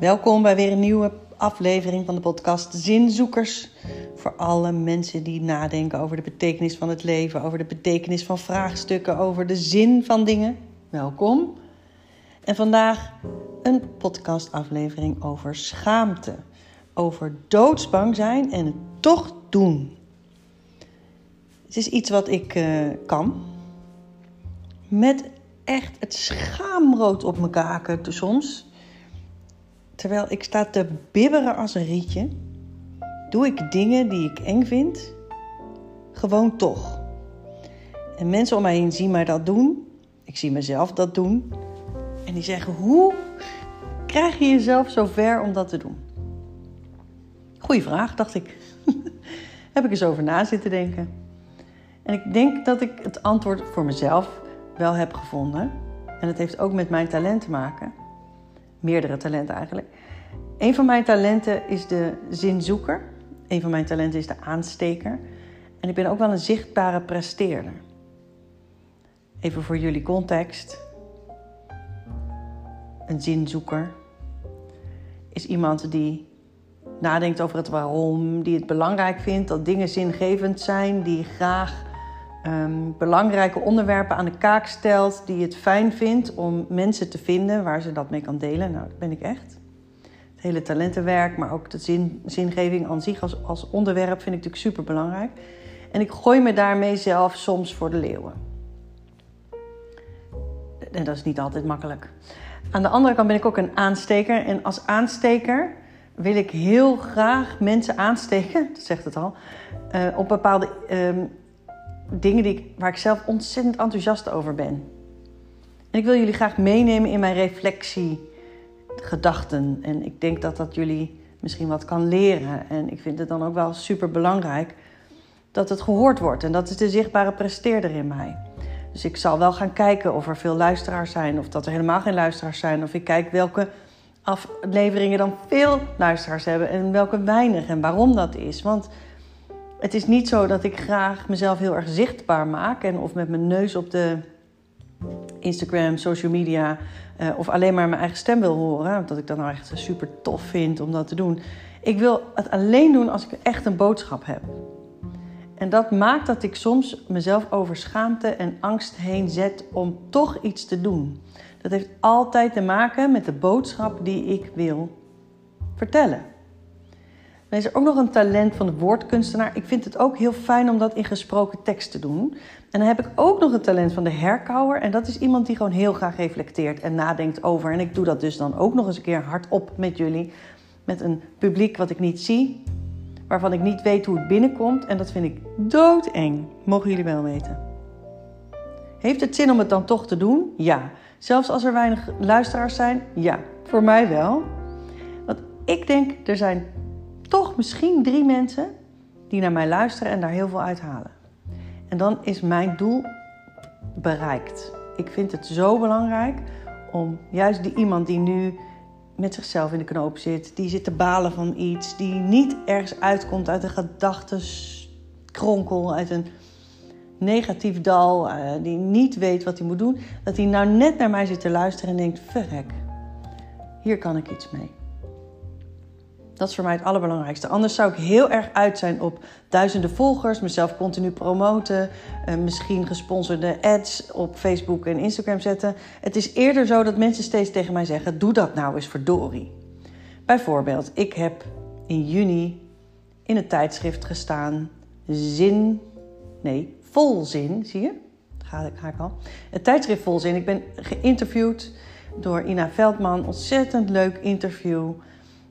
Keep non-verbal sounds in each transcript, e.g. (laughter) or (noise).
Welkom bij weer een nieuwe aflevering van de podcast Zinzoekers. Voor alle mensen die nadenken over de betekenis van het leven, over de betekenis van vraagstukken, over de zin van dingen. Welkom. En vandaag een podcastaflevering over schaamte. Over doodsbang zijn en het toch doen. Het is iets wat ik uh, kan. Met echt het schaamrood op mijn kaken soms. Terwijl ik sta te bibberen als een rietje, doe ik dingen die ik eng vind, gewoon toch. En mensen om mij heen zien mij dat doen. Ik zie mezelf dat doen. En die zeggen: Hoe krijg je jezelf zo ver om dat te doen? Goeie vraag, dacht ik. (laughs) Heb ik eens over na zitten denken. En ik denk dat ik het antwoord voor mezelf wel heb gevonden. En het heeft ook met mijn talent te maken. Meerdere talenten eigenlijk. Een van mijn talenten is de zinzoeker. Een van mijn talenten is de aansteker. En ik ben ook wel een zichtbare presteerder. Even voor jullie context. Een zinzoeker is iemand die nadenkt over het waarom, die het belangrijk vindt dat dingen zingevend zijn, die graag um, belangrijke onderwerpen aan de kaak stelt, die het fijn vindt om mensen te vinden waar ze dat mee kan delen. Nou, dat ben ik echt. Het hele talentenwerk, maar ook de zin, zingeving aan zich als, als onderwerp vind ik natuurlijk super belangrijk. En ik gooi me daarmee zelf soms voor de leeuwen. En dat is niet altijd makkelijk. Aan de andere kant ben ik ook een aansteker. En als aansteker wil ik heel graag mensen aansteken, (laughs) dat zegt het al, uh, op bepaalde um, dingen die waar ik zelf ontzettend enthousiast over ben. En ik wil jullie graag meenemen in mijn reflectie, gedachten. En ik denk dat dat jullie misschien wat kan leren. En ik vind het dan ook wel super belangrijk dat het gehoord wordt. En dat is de zichtbare presteerder in mij. Dus ik zal wel gaan kijken of er veel luisteraars zijn, of dat er helemaal geen luisteraars zijn. Of ik kijk welke afleveringen dan veel luisteraars hebben en welke weinig en waarom dat is. Want het is niet zo dat ik graag mezelf heel erg zichtbaar maak en of met mijn neus op de Instagram, social media uh, of alleen maar mijn eigen stem wil horen, omdat ik dat nou echt super tof vind om dat te doen. Ik wil het alleen doen als ik echt een boodschap heb. En dat maakt dat ik soms mezelf over schaamte en angst heen zet om toch iets te doen. Dat heeft altijd te maken met de boodschap die ik wil vertellen. Dan is er ook nog een talent van de woordkunstenaar. Ik vind het ook heel fijn om dat in gesproken tekst te doen. En dan heb ik ook nog een talent van de herkauwer. En dat is iemand die gewoon heel graag reflecteert en nadenkt over. En ik doe dat dus dan ook nog eens een keer hardop met jullie. Met een publiek wat ik niet zie. Waarvan ik niet weet hoe het binnenkomt. En dat vind ik doodeng. Mogen jullie wel weten. Heeft het zin om het dan toch te doen? Ja. Zelfs als er weinig luisteraars zijn? Ja. Voor mij wel. Want ik denk, er zijn toch misschien drie mensen die naar mij luisteren en daar heel veel uithalen. En dan is mijn doel bereikt. Ik vind het zo belangrijk om juist die iemand die nu met zichzelf in de knoop zit, die zit te balen van iets, die niet ergens uitkomt uit een gedachtenkronkel, uit een negatief dal, eh, die niet weet wat hij moet doen, dat hij nou net naar mij zit te luisteren en denkt: verrek, hier kan ik iets mee. Dat is voor mij het allerbelangrijkste. Anders zou ik heel erg uit zijn op duizenden volgers, mezelf continu promoten, eh, misschien gesponsorde ads op Facebook en Instagram zetten. Het is eerder zo dat mensen steeds tegen mij zeggen: Doe dat nou eens verdorie. Bijvoorbeeld, ik heb in juni in het tijdschrift gestaan: Zin, nee, Volzin, zie je? Ga ik, ga al. Het tijdschrift Volzin. Ik ben geïnterviewd door Ina Veldman. Ontzettend leuk interview.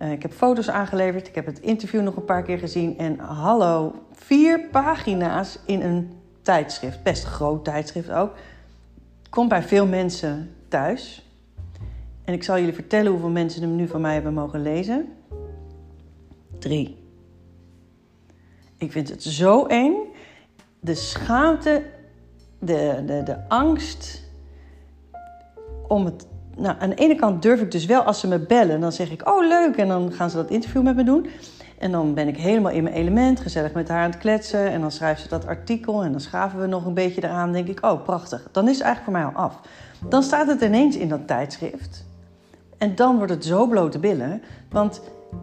Eh, ik heb foto's aangeleverd. Ik heb het interview nog een paar keer gezien. En hallo, vier pagina's in een tijdschrift. Best groot tijdschrift ook. Komt bij veel mensen thuis. En ik zal jullie vertellen hoeveel mensen hem nu van mij hebben mogen lezen. Drie. Ik vind het zo eng. De schaamte, de, de, de angst om het nou, aan de ene kant durf ik dus wel als ze me bellen. Dan zeg ik, oh leuk. En dan gaan ze dat interview met me doen. En dan ben ik helemaal in mijn element, gezellig met haar aan het kletsen. En dan schrijft ze dat artikel en dan schaven we nog een beetje eraan. Denk ik, oh prachtig. Dan is het eigenlijk voor mij al af. Dan staat het ineens in dat tijdschrift. En dan wordt het zo blote billen. Want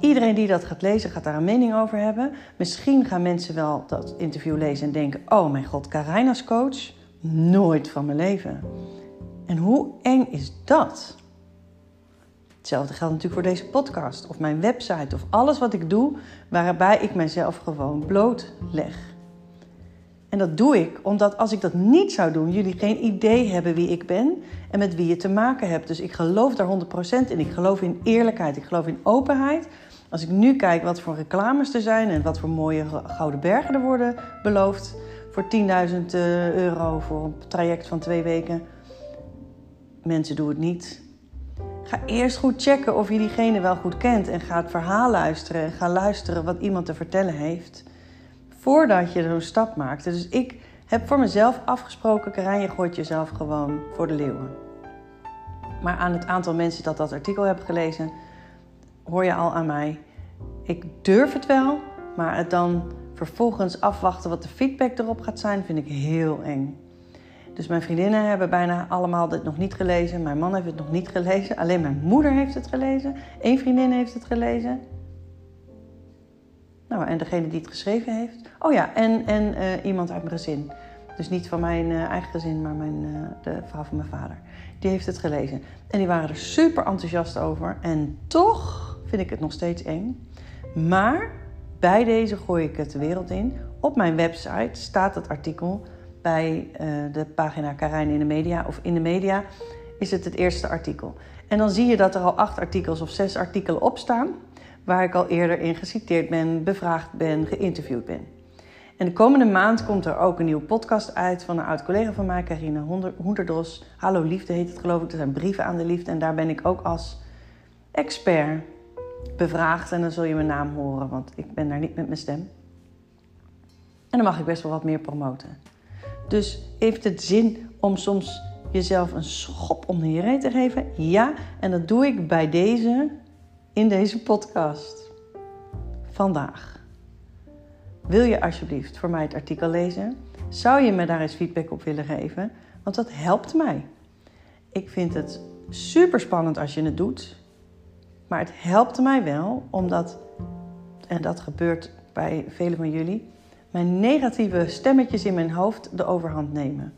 iedereen die dat gaat lezen, gaat daar een mening over hebben. Misschien gaan mensen wel dat interview lezen en denken: Oh mijn god, Karijna's coach? Nooit van mijn leven. En hoe eng is dat? Hetzelfde geldt natuurlijk voor deze podcast of mijn website of alles wat ik doe, waarbij ik mezelf gewoon bloot leg. En dat doe ik omdat als ik dat niet zou doen, jullie geen idee hebben wie ik ben en met wie je te maken hebt. Dus ik geloof daar 100% in. Ik geloof in eerlijkheid, ik geloof in openheid. Als ik nu kijk wat voor reclames er zijn en wat voor mooie gouden bergen er worden beloofd voor 10.000 eh, euro voor een traject van twee weken. Mensen doen het niet. Ga eerst goed checken of je diegene wel goed kent en ga het verhaal luisteren en ga luisteren wat iemand te vertellen heeft voordat je zo'n stap maakt. Dus ik heb voor mezelf afgesproken, Karijn, je gooit jezelf gewoon voor de leeuwen. Maar aan het aantal mensen dat dat artikel hebben gelezen, hoor je al aan mij. Ik durf het wel, maar het dan vervolgens afwachten wat de feedback erop gaat zijn, vind ik heel eng. Dus mijn vriendinnen hebben bijna allemaal dit nog niet gelezen. Mijn man heeft het nog niet gelezen. Alleen mijn moeder heeft het gelezen. Eén vriendin heeft het gelezen. Nou, en degene die het geschreven heeft. Oh ja, en, en uh, iemand uit mijn gezin. Dus niet van mijn uh, eigen gezin, maar mijn, uh, de vrouw van mijn vader. Die heeft het gelezen. En die waren er super enthousiast over. En toch vind ik het nog steeds eng. Maar bij deze gooi ik het de wereld in. Op mijn website staat het artikel bij de pagina Karijn in de Media. Of in de Media is het het eerste artikel. En dan zie je dat er al acht artikels of zes artikelen op staan waar ik al eerder in geciteerd ben, bevraagd ben, geïnterviewd ben. En de komende maand komt er ook een nieuwe podcast uit van een oud collega van mij, Carine Hoenderdos. Hallo Liefde heet het geloof ik. Er zijn brieven aan de liefde en daar ben ik ook als expert bevraagd. En dan zul je mijn naam horen, want ik ben daar niet met mijn stem. En dan mag ik best wel wat meer promoten. Dus heeft het zin om soms jezelf een schop om de reet te geven? Ja, en dat doe ik bij deze in deze podcast vandaag. Wil je alsjeblieft voor mij het artikel lezen? Zou je me daar eens feedback op willen geven? Want dat helpt mij. Ik vind het super spannend als je het doet. Maar het helpt mij wel omdat, en dat gebeurt bij velen van jullie, mijn negatieve stemmetjes in mijn hoofd de overhand nemen.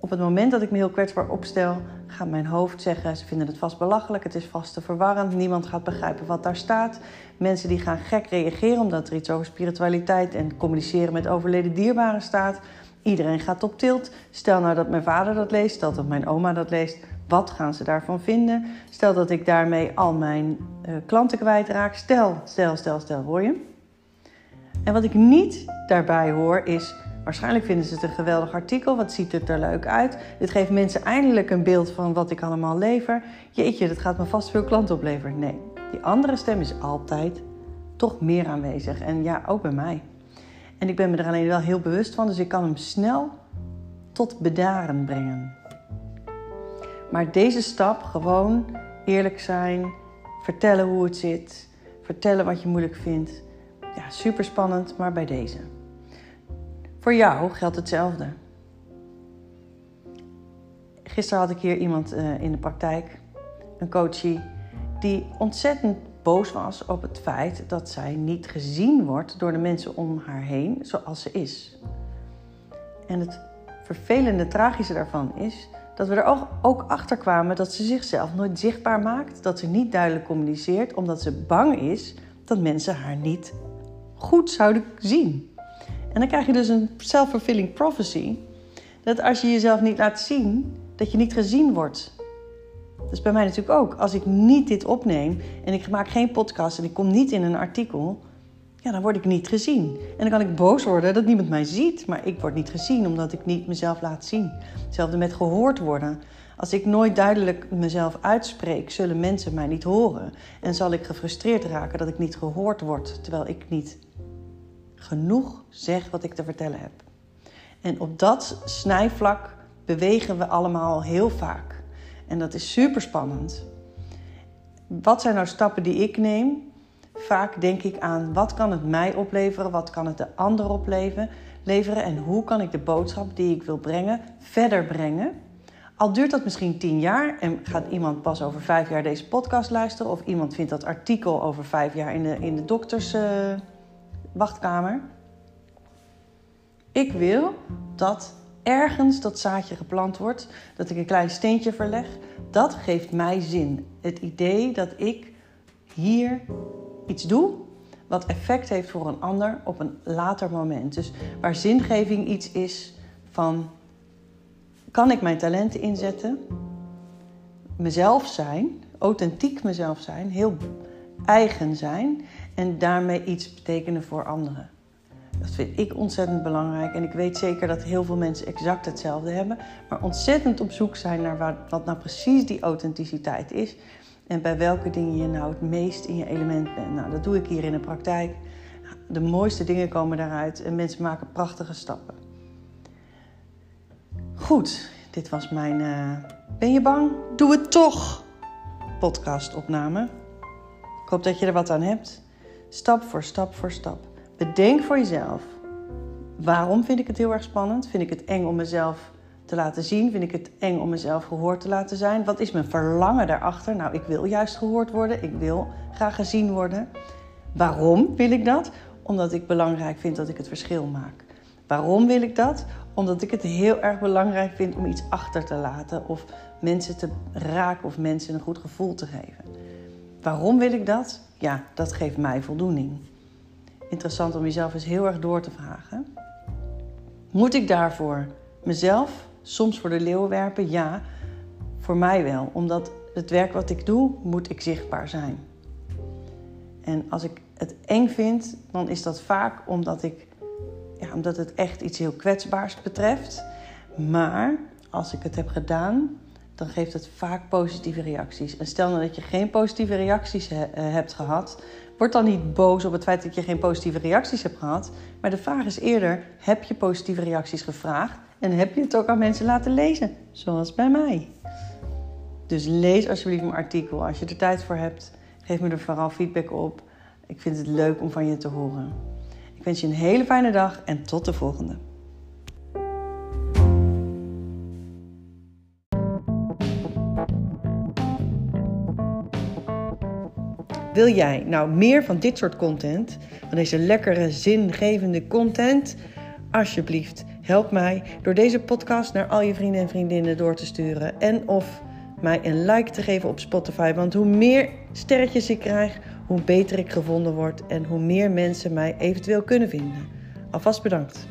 Op het moment dat ik me heel kwetsbaar opstel, gaat mijn hoofd zeggen: ze vinden het vast belachelijk, het is vast te verwarrend, niemand gaat begrijpen wat daar staat. Mensen die gaan gek reageren omdat er iets over spiritualiteit en communiceren met overleden dierbaren staat. Iedereen gaat op tilt. Stel nou dat mijn vader dat leest, stel dat mijn oma dat leest. Wat gaan ze daarvan vinden? Stel dat ik daarmee al mijn uh, klanten kwijtraak. Stel, stel, stel, stel, hoor je? En wat ik niet daarbij hoor is Waarschijnlijk vinden ze het een geweldig artikel. Wat ziet het er leuk uit? Dit geeft mensen eindelijk een beeld van wat ik allemaal lever. Jeetje, dat gaat me vast veel klanten opleveren. Nee, die andere stem is altijd toch meer aanwezig. En ja, ook bij mij. En ik ben me er alleen wel heel bewust van, dus ik kan hem snel tot bedaren brengen. Maar deze stap, gewoon eerlijk zijn, vertellen hoe het zit, vertellen wat je moeilijk vindt. Ja, super spannend, maar bij deze. Voor jou geldt hetzelfde. Gisteren had ik hier iemand uh, in de praktijk, een coachie, die ontzettend boos was op het feit dat zij niet gezien wordt door de mensen om haar heen zoals ze is. En het vervelende, tragische daarvan is dat we er ook achter kwamen dat ze zichzelf nooit zichtbaar maakt, dat ze niet duidelijk communiceert, omdat ze bang is dat mensen haar niet goed zouden zien. En dan krijg je dus een self-fulfilling prophecy. Dat als je jezelf niet laat zien, dat je niet gezien wordt. Dat is bij mij natuurlijk ook. Als ik niet dit opneem en ik maak geen podcast en ik kom niet in een artikel, ja, dan word ik niet gezien. En dan kan ik boos worden dat niemand mij ziet, maar ik word niet gezien omdat ik niet mezelf laat zien. Hetzelfde met gehoord worden. Als ik nooit duidelijk mezelf uitspreek, zullen mensen mij niet horen. En zal ik gefrustreerd raken dat ik niet gehoord word, terwijl ik niet genoeg zeg wat ik te vertellen heb. En op dat snijvlak bewegen we allemaal heel vaak. En dat is super spannend. Wat zijn nou stappen die ik neem? Vaak denk ik aan wat kan het mij opleveren, wat kan het de ander opleveren leveren en hoe kan ik de boodschap die ik wil brengen verder brengen Al duurt dat misschien tien jaar en gaat iemand pas over vijf jaar deze podcast luisteren, of iemand vindt dat artikel over vijf jaar in de, in de dokters uh, wachtkamer. Ik wil dat ergens dat zaadje geplant wordt, dat ik een klein steentje verleg. Dat geeft mij zin. Het idee dat ik hier iets doe wat effect heeft voor een ander op een later moment. Dus waar zingeving iets is van kan ik mijn talenten inzetten, mezelf zijn, authentiek mezelf zijn, heel eigen zijn en daarmee iets betekenen voor anderen. Dat vind ik ontzettend belangrijk en ik weet zeker dat heel veel mensen exact hetzelfde hebben, maar ontzettend op zoek zijn naar wat nou precies die authenticiteit is en bij welke dingen je nou het meest in je element bent. Nou, dat doe ik hier in de praktijk. De mooiste dingen komen daaruit en mensen maken prachtige stappen. Goed, dit was mijn uh, Ben je bang? Doe het toch! podcastopname. Ik hoop dat je er wat aan hebt. Stap voor stap voor stap. Bedenk voor jezelf. Waarom vind ik het heel erg spannend? Vind ik het eng om mezelf te laten zien? Vind ik het eng om mezelf gehoord te laten zijn? Wat is mijn verlangen daarachter? Nou, ik wil juist gehoord worden. Ik wil graag gezien worden. Waarom wil ik dat? Omdat ik belangrijk vind dat ik het verschil maak. Waarom wil ik dat? Omdat ik het heel erg belangrijk vind om iets achter te laten of mensen te raken of mensen een goed gevoel te geven. Waarom wil ik dat? Ja, dat geeft mij voldoening. Interessant om jezelf eens heel erg door te vragen. Moet ik daarvoor mezelf soms voor de leeuw werpen? Ja, voor mij wel. Omdat het werk wat ik doe, moet ik zichtbaar zijn. En als ik het eng vind, dan is dat vaak omdat ik ja, omdat het echt iets heel kwetsbaars betreft. Maar als ik het heb gedaan, dan geeft het vaak positieve reacties. En stel nou dat je geen positieve reacties eh, hebt gehad, word dan niet boos op het feit dat je geen positieve reacties hebt gehad. Maar de vraag is eerder: heb je positieve reacties gevraagd en heb je het ook aan mensen laten lezen, zoals bij mij? Dus lees alsjeblieft mijn artikel als je er tijd voor hebt. Geef me er vooral feedback op. Ik vind het leuk om van je te horen. Ik wens je een hele fijne dag en tot de volgende. Wil jij nou meer van dit soort content, van deze lekkere, zingevende content? Alsjeblieft, help mij door deze podcast naar al je vrienden en vriendinnen door te sturen. En of mij een like te geven op Spotify. Want hoe meer sterretjes ik krijg, hoe beter ik gevonden word en hoe meer mensen mij eventueel kunnen vinden. Alvast bedankt.